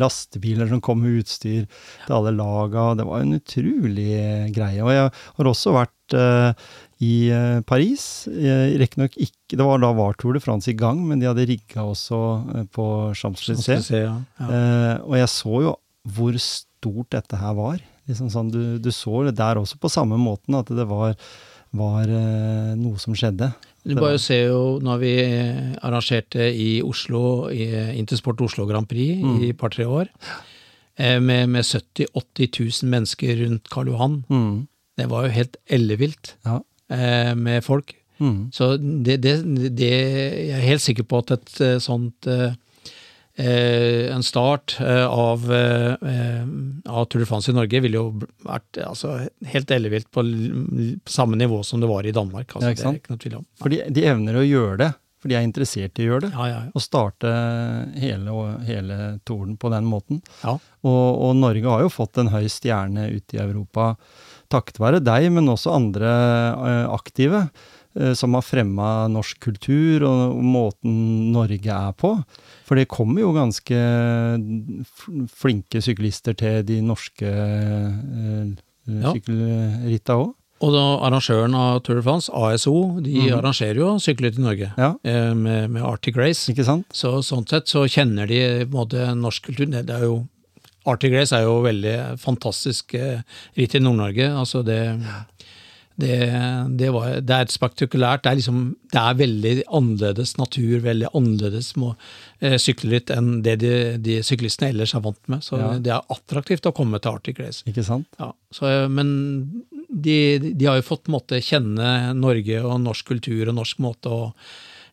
lastebiler som kom med utstyr til alle laga. Det var en utrolig greie. Og jeg har også vært uh, i eh, Paris. Riktignok ikke Det var da var Tour de France i gang, men de hadde rigga også eh, på Champs-Élysées. Champs ja. Ja. uh, og jeg så jo hvor stort dette her var. Liksom sånn, du, du så det der også på samme måten, at det var var eh, noe som skjedde. Du bare ser jo når vi arrangerte i Oslo, i Intersport Oslo Grand Prix Mm. i et par-tre år, eh, med, med 70 000-80 000 mennesker rundt Karl Johan. Mm. Det var jo helt ellevilt Ja. eh, med folk. Mm. Så det, det, det Jeg er helt sikker på at et eh, sånt eh, eh, En start eh, av, eh, eh, av Tour de France i Norge ville jo vært eh, altså, helt ellevilt på, på samme nivå som det var i Danmark. Altså, Ja, ikke det er ikke noe tvil om. For de, evner å gjøre det, for de er interessert i å gjøre det. Ja, ja, ja. Å starte hele, hele toren på den måten. ja. Og, og Norge har jo fått en høy stjerne ute i Europa takket være deg, men også andre eh, aktive. Eh, Som har fremma norsk kultur og, måten Norge er på. For det kommer jo ganske flinke syklister til de norske eh, Ja. sykkelritta òg. Og da arrangøren av Tour de France, ASO, de Mhm. arrangerer jo sykler til Norge Ja, eh, med, med Arctic Race. ikke sant? Så sånn sett så kjenner de både norsk kultur. Det, er jo Arctic Race er jo veldig fantastisk ritt i Nord-Norge. Altså det, det, det, var, det er spektakulært Det er liksom Det er veldig annerledes natur, veldig annerledes må, eh, sykkelritt enn det de, de syklistene ellers er vant med. Så Ja. det er attraktivt å komme til Arctic Race. Ikke sant? Ja, så, eh, men de, de har jo fått måte kjenne Norge og norsk kultur og norsk måte å,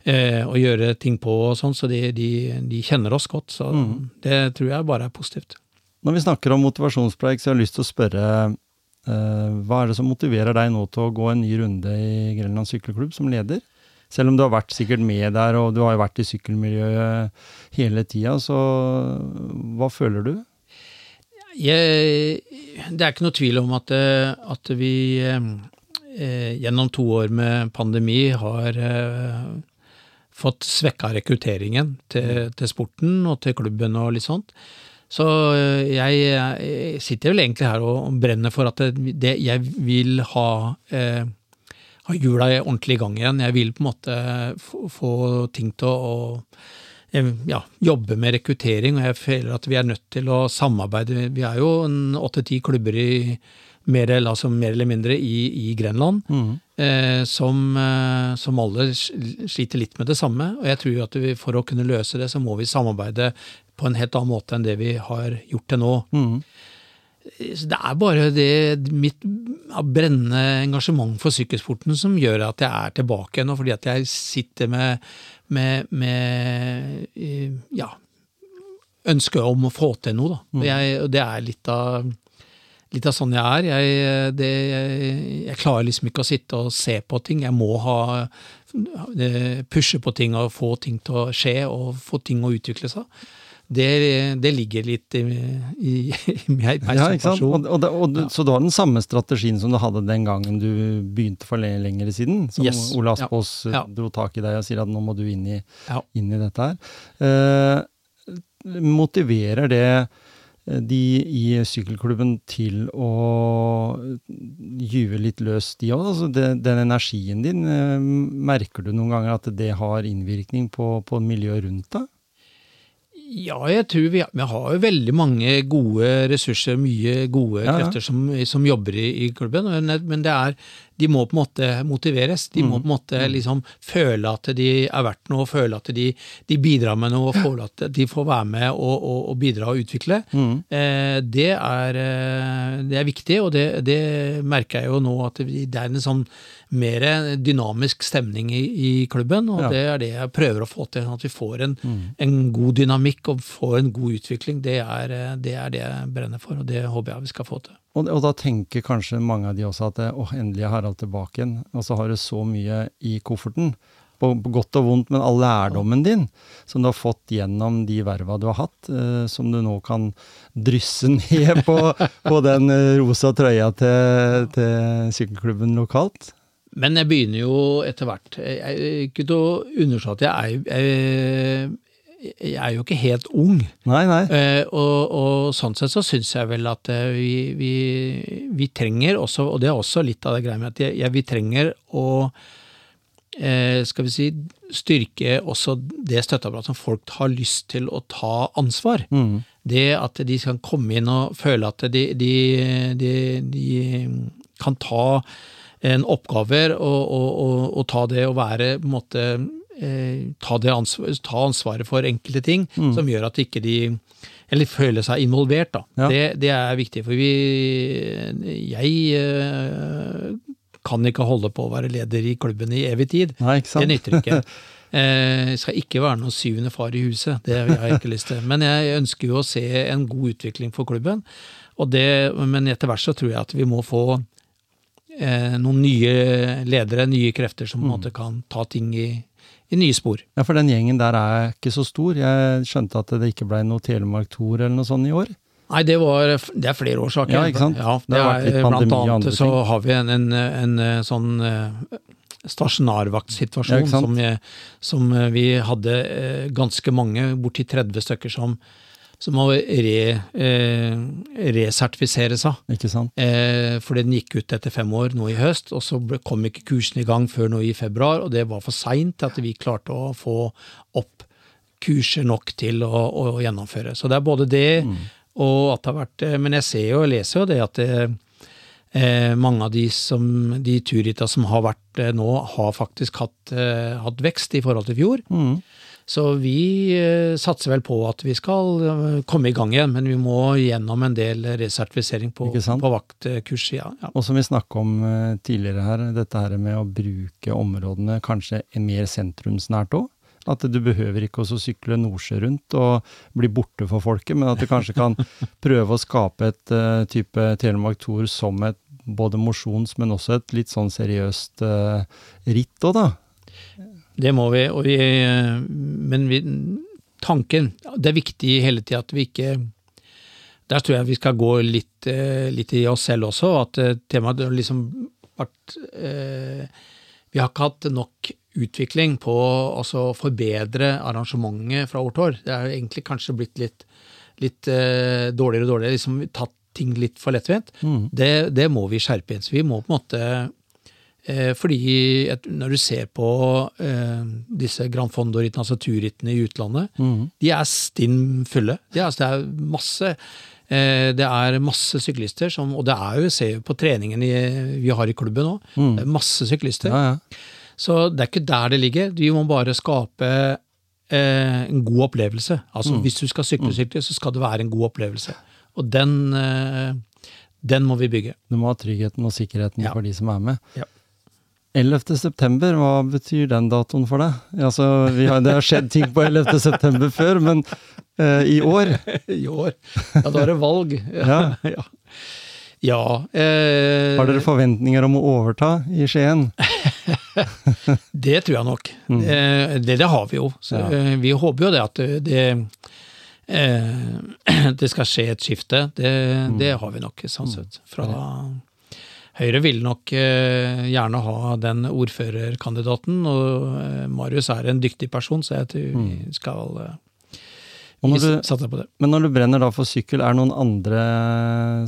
eh, å gjøre ting på og sånn, så de, de, de kjenner oss godt. Så mm. det tror jeg bare er positivt. Når vi snakker om motivasjonspreik, så har jeg lyst til å spørre hva er det som motiverer deg nå til å gå en ny runde i Grenland sykkelklubb som leder? Selv om du har vært sikkert med der, og du har jo vært i sykkelmiljøet hele tida, så hva føler du? Jeg, det er ikke noe tvil om at, eh, at vi eh, eh, gjennom to år med pandemi har eh, fått svekka rekrutteringen til, til sporten og til klubben og litt sånt. Så eh, jeg, jeg sitter vel egentlig her og brenner for at det, det, jeg vil ha, eh, ha hjula ordentlig i gang igjen. Jeg vil på en måte få, få ting til å, eh, ja, jobbe med rekruttering, og jeg føler at vi er nødt til å samarbeide. Vi er jo åtte-ti klubber i mer, altså mer eller mindre i, i Grenland, eh, som, eh, som alle sliter litt med det samme. Og jeg tror at vi, for å kunne løse det, så må vi samarbeide på en helt annen måte enn det vi har gjort til nå. Mm. Så det er bare det mitt brennende engasjement for sykkelsporten som gjør at jeg er tilbake nå, fordi at jeg sitter med, med, med eh, ja, ønske om å få til noe. Da. Og jeg, det er litt av, litt av sånn jeg er. Jeg, det, jeg, jeg klarer liksom ikke å sitte og se på ting. Jeg må ha eh, pushe på ting og få ting til å skje og få ting å utvikle seg. Det, det ligger litt i, i, i meg, Ja, ikke sant? Og, og, og, ja. Så du har den samme strategien som du hadde den gangen du begynte for lenger siden? Som Yes. Ole Ja. Aspås eh, Ja. dro tak i deg og sier at nå må du inn i, inn i dette her. Eh, motiverer det eh, de i sykkelklubben til å gyve litt løs, de òg? Altså den energien din, eh, merker du noen ganger at det har innvirkning på, på miljøet rundt deg? Ja, jeg tror vi, vi har jo veldig mange gode ressurser, mye gode Ja, ja. krefter som, som jobber i, i klubben, men det er, de må på en måte motiveres. De må på en måte liksom føle at de er verdt noe, føle at de, de bidrar med noe, føle at de får være med og, og, og bidra og utvikle. Eh, det, er, eh, det er viktig, og det, det merker jeg jo nå at det er en sånn mer dynamisk stemning i, i klubben, og Ja. det er det jeg prøver å få til. At vi får en, en god dynamikk og får en god utvikling. Det er, eh, det er det jeg brenner for, og det håper jeg vi skal få til. Og, og da tenker kanskje mange av de også at åh, endelig er Harald tilbake igjen. Og så har du så mye i kofferten, på, på godt og vondt, men all lærdommen din som du har fått gjennom de verva du har hatt, eh, som du nå kan drysse ned på, på den eh, rosa trøya til, til sykkelklubben lokalt. Men jeg begynner jo etter hvert Ikke til å underslå at jeg er, jeg, jeg er jo ikke helt ung. Nei, nei. Eh, og, og sånn sett så syns jeg vel at eh, vi, vi, vi trenger også, og det er også litt av det greia med at jeg, jeg, vi trenger å eh, skal vi si, styrke også det støtteapparatet som folk har lyst til å ta ansvar. Mm. Det at de kan komme inn og føle at de, de, de, de kan ta en oppgaver og, og, og, og ta det å være på en måte eh, ta, det ansvar, ta ansvaret for enkelte ting Mm. som gjør at ikke de eller føler seg involvert. da. Ja. Det, det er viktig, for vi Jeg eh, kan ikke holde på å være leder i klubben i evig tid. Nei? Det nytter ikke. Jeg skal ikke være noen syvende far i huset, det har jeg ikke lyst til. Men jeg ønsker jo å se en god utvikling for klubben. Og det, men etter hvert så tror jeg at vi må få eh, noen nye ledere, nye krefter, som på en måte kan ta ting i, i nye spor. Ja, for den gjengen der er ikke så stor. Jeg skjønte at det ikke ble noe Telemark Tour eller noe sånt i år. Nei, det, var, det er flere årsaker. Ja, ikke sant? Ja, Det det har vært litt pandemi blant og annet ting. så har vi en, en, en, en sånn stasjonarvaktsituasjon Ja, stasjonarvaktsituasjon sant? som, som eh, vi hadde eh, ganske mange, borti 30 stykker, som, som må re, eh, resertifisere seg. Ikke sant? Eh, fordi den gikk ut etter fem år nå i høst, og så ble, kom ikke kursen i gang før nå i februar, og det var for seint til at vi klarte å få opp kurser nok til å, å gjennomføre. Så det er både det og at det har vært eh, Men jeg ser jo og leser jo det at det, eh, mange av de, som, de turritta som har vært eh, nå, har faktisk hatt, eh, hatt vekst i forhold til fjor. Mm. Så vi eh, satser vel på at vi skal eh, komme i gang igjen, men vi må gjennom en del resertifisering på, på vaktkurs. Ja, ja. Og som vi snakka om eh, tidligere her, dette her med å bruke områdene kanskje mer sentrumsnært òg. At du behøver ikke også sykle Nordsjø rundt og bli borte for folket, men at du kanskje kan prøve å skape et uh, type Telemark Tour som et både mosjons, men også et litt sånn seriøst uh, ritt òg, da. Det må vi, og vi eh, Men vi, tanken Det er viktig hele tida at vi ikke Der tror jeg vi skal gå litt, eh, litt i oss selv også, at eh, temaet liksom vært eh, Vi har ikke hatt nok utvikling på å forbedre arrangementet fra år til år. Det er egentlig kanskje blitt litt, litt dårligere og dårligere. liksom Tatt ting litt for lettvint. Mm. Det, det må vi skjerpe inn. Så vi må på en måte Fordi et, når du ser på eh, disse Grand Fondo-rittene, altså turrittene i utlandet, Mm. de er stinn fulle. Det er, det er masse eh, det er masse syklister, som, og det er jo, se på treningen i, vi har i klubben nå, Mm. det er masse syklister. Ja, ja. Så det er ikke der det ligger. Vi må bare skape eh, en god opplevelse. Altså Mm. Hvis du skal sykle sykkel, så skal det være en god opplevelse. Og den, eh, den må vi bygge. Du må ha tryggheten og sikkerheten Ja. for de som er med. Ja. 11. september, hva betyr den datoen for deg? Altså, vi har, det har skjedd ting på 11. september før, men uh, i år I år. Ja, da er det valg. Ja. ja. Ja, eh, Har dere forventninger om å overta i Skien? Det tror jeg nok. Eh, det, det har vi jo. Så, Ja. eh, vi håper jo det at det, eh, det skal skje et skifte. Det, det har vi nok, sånn sett. Fra Høyre vil nok eh, gjerne ha den ordførerkandidaten, og eh, Marius er en dyktig person, så jeg tror vi skal eh, vi du- satse på det. Men når du brenner da for sykkel, er det noen andre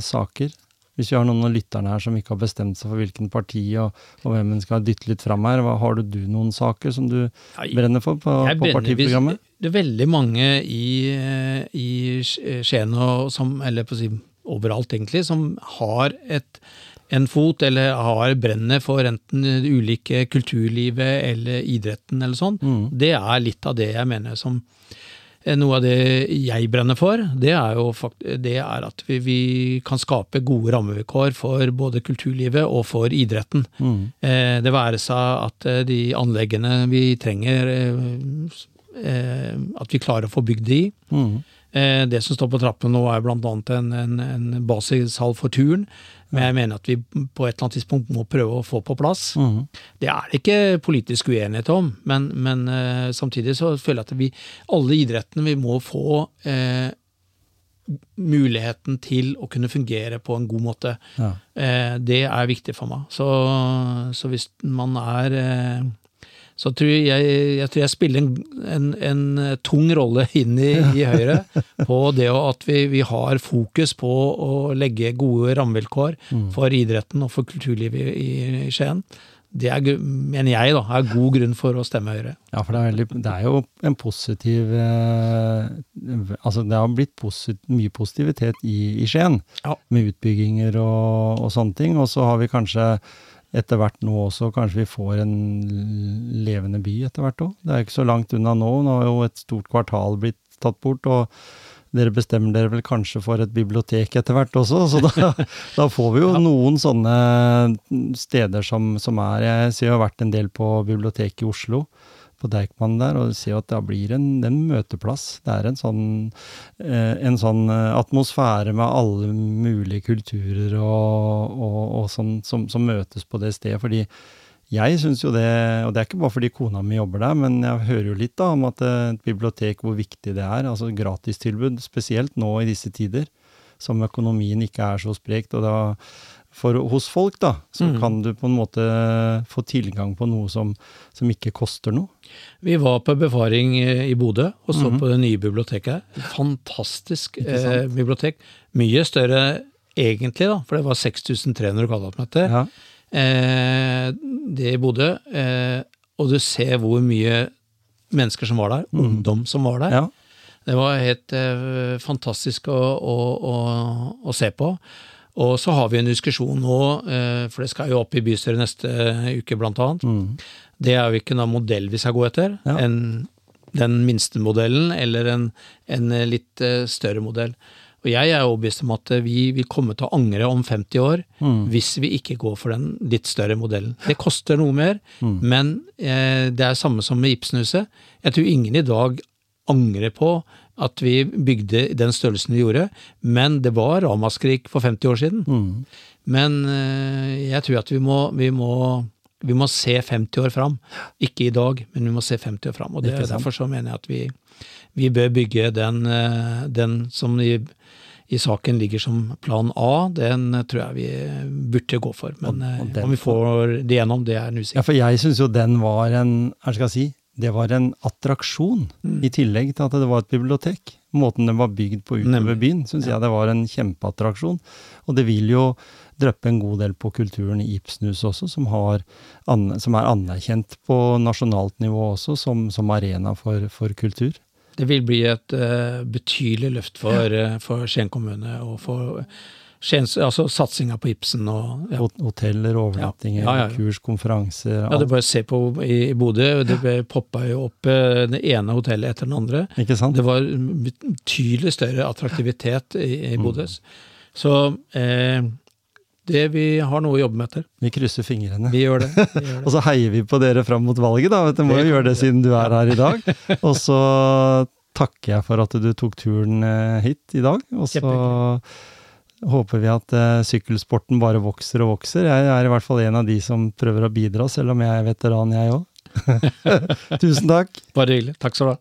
saker? Hvis vi har noen av lytterne her som ikke har bestemt seg for hvilken parti og, og hvem en skal dytte litt fram her, hva, har du, du noen saker som du Nei, brenner for på, på partiprogrammet? hvis- Det er veldig mange i, i Skien, og som, eller på å si overalt egentlig, som har et, en fot, eller har brennet for enten det ulike kulturlivet eller idretten eller sånn. Mm. Det er litt av det jeg mener som eh, noe av det jeg brenner for, det er jo fakt det er at vi, vi kan skape gode rammevilkår for både kulturlivet og for idretten. Mm. Eh, det være seg at eh, de anleggene vi trenger, eh, eh, at vi klarer å få bygd de. Mm. Eh, det som står på trappen nå er annet en, en, en basishall for turen, men jeg mener at vi på et eller annet tidspunkt må prøve å få på plass. Mm. Det er det ikke politisk uenighet om, men, men uh, samtidig så føler jeg at vi, alle idrettene, vi må få uh, muligheten til å kunne fungere på en god måte. Ja. Uh, det er viktig for meg. Så, så hvis man er så tror jeg, jeg tror jeg spiller en, en, en tung rolle inn i, i Høyre på det at vi, vi har fokus på å legge gode rammevilkår for idretten og for kulturlivet i, i Skien. Det er, mener jeg, da, er god grunn for å stemme Høyre. Ja, for det er, veldig, det er jo en positiv eh, Altså, det har blitt posit, mye positivitet i, i Skien, Ja. med utbygginger og, og sånne ting. Og så har vi kanskje etter hvert nå også kanskje vi får en levende by etter hvert òg. Det er ikke så langt unna nå. Nå har jo et stort kvartal blitt tatt bort. og dere bestemmer dere vel kanskje for et bibliotek etter hvert også, så da, da får vi jo ja. noen sånne steder som, som, er Jeg ser jo har vært en del på biblioteket i Oslo, på Deichman der, og ser at det blir en, en møteplass. Det er en sånn, eh, en sånn eh, atmosfære med alle mulige kulturer og, og, og sånn, som, som møtes på det stedet. fordi jeg syns jo det, og det er ikke bare fordi kona mi jobber der, men jeg hører jo litt da om at eh, et bibliotek, hvor viktig det er. Altså gratistilbud, spesielt nå i disse tider, som økonomien ikke er så sprekt. Og da, for, hos folk, da, så mm. kan du på en måte få tilgang på noe som, som ikke koster noe. Vi var på befaring eh, i Bodø og så mm på det nye biblioteket. Fantastisk eh, bibliotek. Mye større egentlig, da, for det var 6300 kvadratmeter. Ja eh, det i Bodø, eh, og du ser hvor mye mennesker som var der, mm. ungdom som var der. Ja. Det var helt eh, fantastisk å, å, å, å, se på. Og så har vi en diskusjon nå, eh, for det skal jo opp i bystyret neste uke, blant annet. Mm. Det er jo ikke noen modell vi skal gå etter. Ja. En, den minste modellen eller en, en litt eh, større modell. Og jeg er overbevist om at vi vil komme til å angre om 50 år mm. hvis vi ikke går for den litt større modellen. Det koster noe mer, mm. men eh, det er samme som med Ibsenhuset. Jeg tror ingen i dag angrer på at vi bygde den størrelsen vi gjorde, men det var ramaskrik for 50 år siden. Mm. Men eh, jeg tror at vi må, vi må vi må se 50 år fram. Ikke i dag, men vi må se 50 år fram. Og det, derfor så mener jeg at vi, vi bør bygge den, eh, den som i i saken ligger som plan A, den tror jeg vi burde gå for. Men og, og eh, om vi får det gjennom, det er en usikker. Ja, for jeg syns jo den var en hva skal jeg si, det var en attraksjon, mm. i tillegg til at det var et bibliotek. Måten den var bygd på utover byen, syns ja. jeg det var en kjempeattraksjon. Og det vil jo dryppe en god del på kulturen i Ibsenhus også, som, har, som, er anerkjent på nasjonalt nivå også som, som arena for, for kultur. Det vil bli et uh, betydelig løft for, ja. for Skien kommune og for altså satsinga på Ibsen og ja. Hoteller, overnattinger, ja. Ja, kurs, konferanser Ja, det bare se på i, i Bodø. Det poppa jo opp uh, det ene hotellet etter den andre. Ikke sant? Det var betydelig større attraktivitet i, i Bodø. Mm. Så eh, det vi har noe å jobbe med etter. Vi krysser fingrene. Vi gjør det. Vi gjør det. og så heier vi på dere fram mot valget, da. Du må jo gjøre det siden du er her i dag. Og så takker jeg for at du tok turen eh, hit i dag. Og så håper vi at uh, sykkelsporten bare vokser og vokser. Jeg er i hvert fall en av de som prøver å bidra, selv om jeg er veteran, jeg òg. Tusen takk. Bare hyggelig. Takk skal du ha.